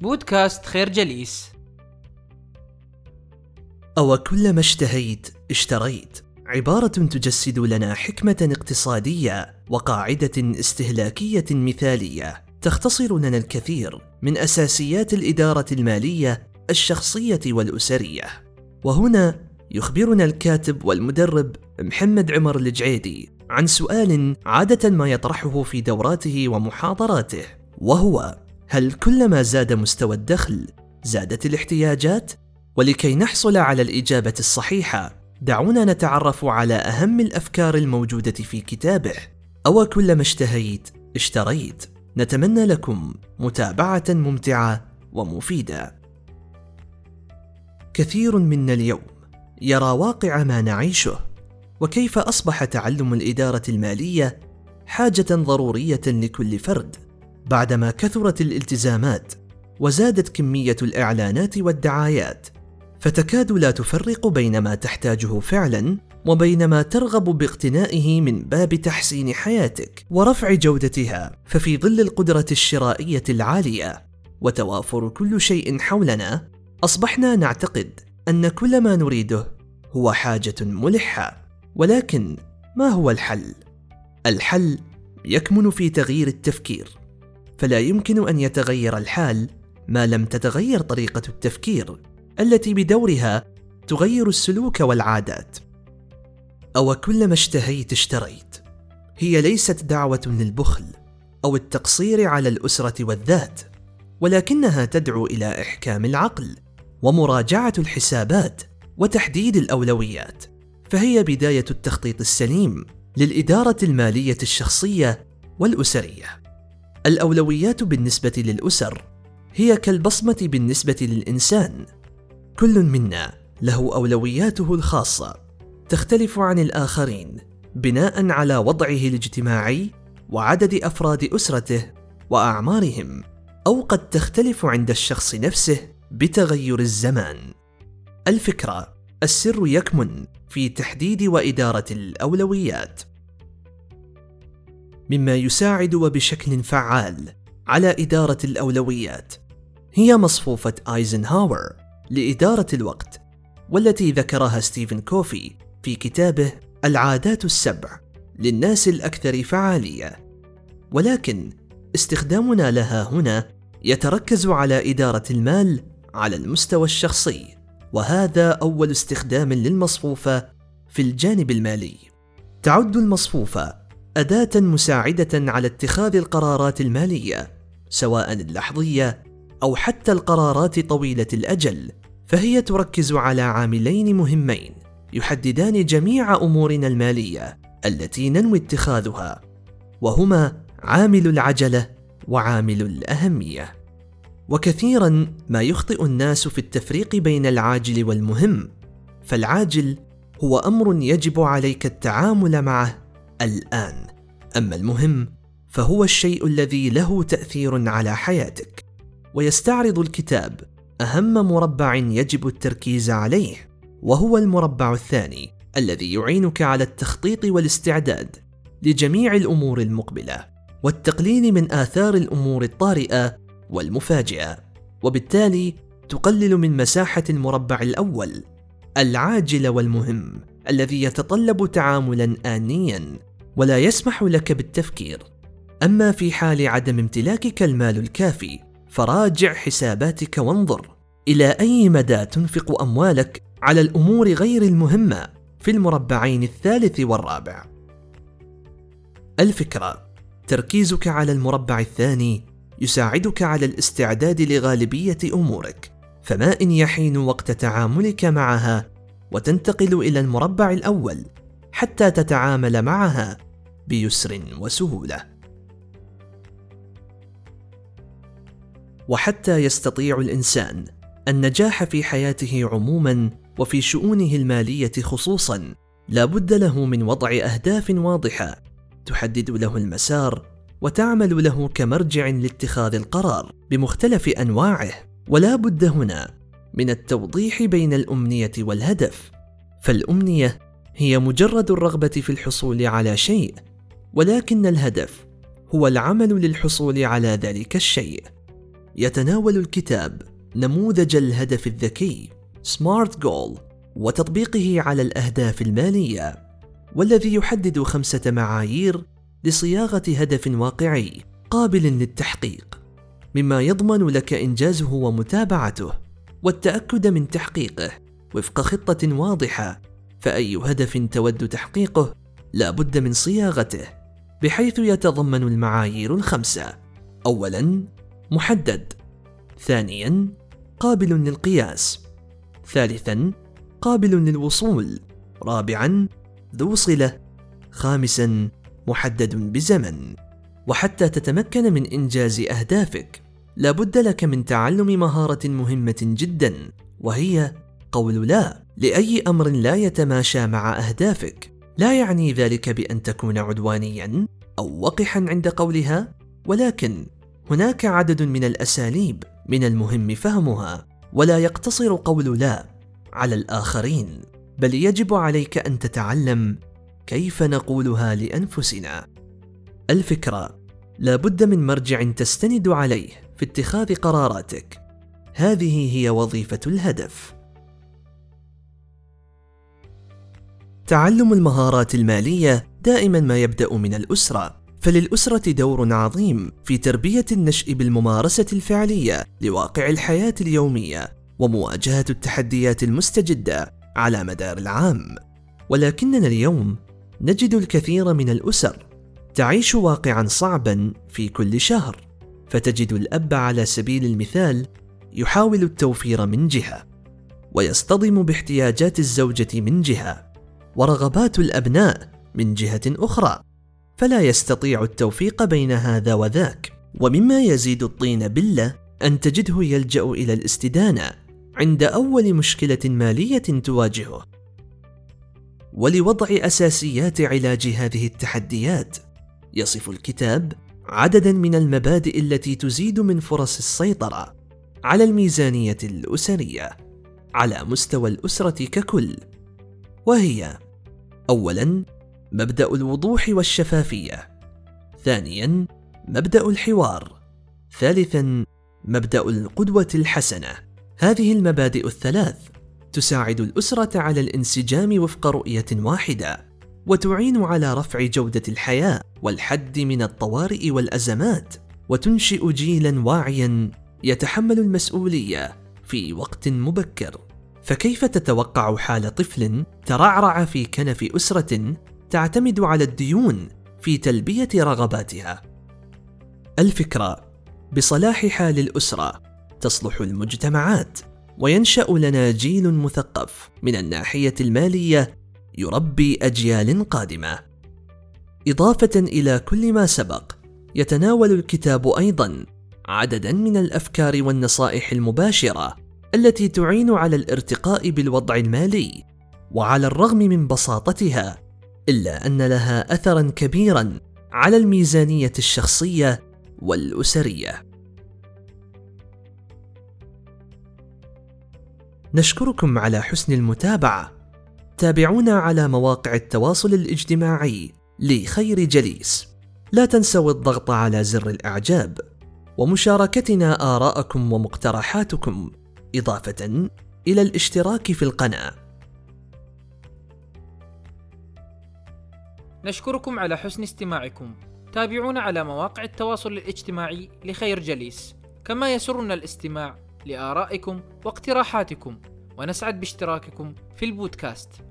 بودكاست خير جليس. أو كلما اشتهيت اشتريت. عبارة تجسد لنا حكمة اقتصادية وقاعدة استهلاكية مثالية. تختصر لنا الكثير من أساسيات الإدارة المالية الشخصية والأسرية. وهنا يخبرنا الكاتب والمدرب محمد عمر الجعيدي عن سؤال عادة ما يطرحه في دوراته ومحاضراته وهو هل كلما زاد مستوى الدخل زادت الاحتياجات؟ ولكي نحصل على الإجابة الصحيحة دعونا نتعرف على أهم الأفكار الموجودة في كتابه. أو كلما اشتهيت اشتريت. نتمنى لكم متابعة ممتعة ومفيدة. كثير منا اليوم يرى واقع ما نعيشه. وكيف أصبح تعلم الإدارة المالية حاجة ضرورية لكل فرد؟ بعدما كثرت الالتزامات وزادت كمية الإعلانات والدعايات فتكاد لا تفرق بين ما تحتاجه فعلا وبين ما ترغب باقتنائه من باب تحسين حياتك ورفع جودتها. ففي ظل القدرة الشرائية العالية وتوافر كل شيء حولنا أصبحنا نعتقد أن كل ما نريده هو حاجة ملحة. ولكن ما هو الحل؟ الحل يكمن في تغيير التفكير. فلا يمكن أن يتغير الحال ما لم تتغير طريقة التفكير التي بدورها تغير السلوك والعادات. أو كلما اشتهيت اشتريت. هي ليست دعوة للبخل أو التقصير على الأسرة والذات ولكنها تدعو إلى إحكام العقل ومراجعة الحسابات وتحديد الأولويات. فهي بداية التخطيط السليم للإدارة المالية الشخصية والأسرية. الأولويات بالنسبة للأسر هي كالبصمة بالنسبة للإنسان. كل منا له أولوياته الخاصة تختلف عن الآخرين بناء على وضعه الاجتماعي وعدد أفراد أسرته وأعمارهم أو قد تختلف عند الشخص نفسه بتغير الزمان. الفكرة السر يكمن في تحديد وإدارة الأولويات. مما يساعد وبشكل فعال على إدارة الأولويات. هي مصفوفة آيزنهاور لإدارة الوقت والتي ذكرها ستيفن كوفي في كتابه العادات السبع للناس الأكثر فعالية. ولكن استخدامنا لها هنا يتركز على إدارة المال على المستوى الشخصي وهذا أول استخدام للمصفوفة في الجانب المالي. تعد المصفوفة أداة مساعدة على اتخاذ القرارات المالية سواء اللحظية أو حتى القرارات طويلة الأجل فهي تركز على عاملين مهمين يحددان جميع أمورنا المالية التي ننوي اتخاذها وهما عامل العجلة وعامل الأهمية. وكثيرا ما يخطئ الناس في التفريق بين العاجل والمهم فالعاجل هو أمر يجب عليك التعامل معه الآن. أما المهم فهو الشيء الذي له تأثير على حياتك. ويستعرض الكتاب أهم مربع يجب التركيز عليه وهو المربع الثاني الذي يعينك على التخطيط والاستعداد لجميع الأمور المقبلة والتقليل من آثار الأمور الطارئة والمفاجئة. وبالتالي تقلل من مساحة المربع الأول العاجل والمهم. الذي يتطلب تعاملا آنيا ولا يسمح لك بالتفكير. أما في حال عدم امتلاكك المال الكافي فراجع حساباتك وانظر إلى أي مدى تنفق أموالك على الأمور غير المهمة في المربعين الثالث والرابع. الفكرة تركيزك على المربع الثاني يساعدك على الاستعداد لغالبية أمورك فما إن يحين وقت تعاملك معها وتنتقل إلى المربع الأول حتى تتعامل معها بيسر وسهولة. وحتى يستطيع الإنسان النجاح في حياته عموما وفي شؤونه المالية خصوصا لا بد له من وضع أهداف واضحة تحدد له المسار وتعمل له كمرجع لاتخاذ القرار بمختلف أنواعه ولا بد هنا من التوضيح بين الأمنية والهدف. فالأمنية هي مجرد الرغبة في الحصول على شيء ولكن الهدف هو العمل للحصول على ذلك الشيء. يتناول الكتاب نموذج الهدف الذكي سمارت جول وتطبيقه على الأهداف المالية والذي يحدد خمسة معايير لصياغة هدف واقعي قابل للتحقيق. مما يضمن لك إنجازه ومتابعته. والتأكد من تحقيقه. وفق خطة واضحة فأي هدف تود تحقيقه لا بد من صياغته بحيث يتضمن المعايير الخمسة. أولا محدد. ثانيا قابل للقياس. ثالثا قابل للوصول. رابعا ذو صلة. خامسا محدد بزمن. وحتى تتمكن من إنجاز أهدافك. لابد لك من تعلم مهارة مهمة جدا وهي قول لا لأي أمر لا يتماشى مع أهدافك. لا يعني ذلك بأن تكون عدوانيا أو وقحا عند قولها ولكن هناك عدد من الأساليب من المهم فهمها ولا يقتصر قول لا على الآخرين بل يجب عليك أن تتعلم كيف نقولها لأنفسنا. الفكرة لا بد من مرجع تستند عليه. في اتخاذ قراراتك. هذه هي وظيفة الهدف. تعلم المهارات المالية دائما ما يبدأ من الأسرة فللأسرة دور عظيم في تربية النشء بالممارسة الفعلية لواقع الحياة اليومية ومواجهة التحديات المستجدة على مدار العام. ولكننا اليوم نجد الكثير من الأسر تعيش واقعا صعبا في كل شهر. فتجد الأب على سبيل المثال يحاول التوفير من جهة ويصطدم باحتياجات الزوجة من جهة ورغبات الأبناء من جهة أخرى فلا يستطيع التوفيق بين هذا وذاك. ومما يزيد الطين بلة أن تجده يلجأ إلى الاستدانة عند أول مشكلة مالية تواجهه. ولوضع أساسيات علاج هذه التحديات يصف الكتاب عددا من المبادئ التي تزيد من فرص السيطرة على الميزانية الأسرية على مستوى الأسرة ككل. وهي أولا مبدأ الوضوح والشفافية. ثانيا مبدأ الحوار. ثالثا مبدأ القدوة الحسنة. هذه المبادئ الثلاث تساعد الأسرة على الانسجام وفق رؤية واحدة. وتعين على رفع جودة الحياة والحد من الطوارئ والأزمات وتنشئ جيلا واعيا يتحمل المسؤولية في وقت مبكر. فكيف تتوقع حال طفل ترعرع في كنف أسرة تعتمد على الديون في تلبية رغباتها؟ الفكرة بصلاح حال الأسرة تصلح المجتمعات وينشأ لنا جيل مثقف من الناحية المالية يربي أجيال قادمة. إضافة إلى كل ما سبق، يتناول الكتاب أيضا عددا من الأفكار والنصائح المباشرة التي تعين على الارتقاء بالوضع المالي، وعلى الرغم من بساطتها، إلا أن لها أثرا كبيرا على الميزانية الشخصية والأسرية. نشكركم على حسن المتابعة. تابعونا على مواقع التواصل الاجتماعي لخير جليس. لا تنسوا الضغط على زر الإعجاب ومشاركتنا آراءكم ومقترحاتكم إضافة إلى الاشتراك في القناة. نشكركم على حسن استماعكم. تابعونا على مواقع التواصل الاجتماعي لخير جليس. كما يسرنا الاستماع لآرائكم واقتراحاتكم ونسعد باشتراككم في البودكاست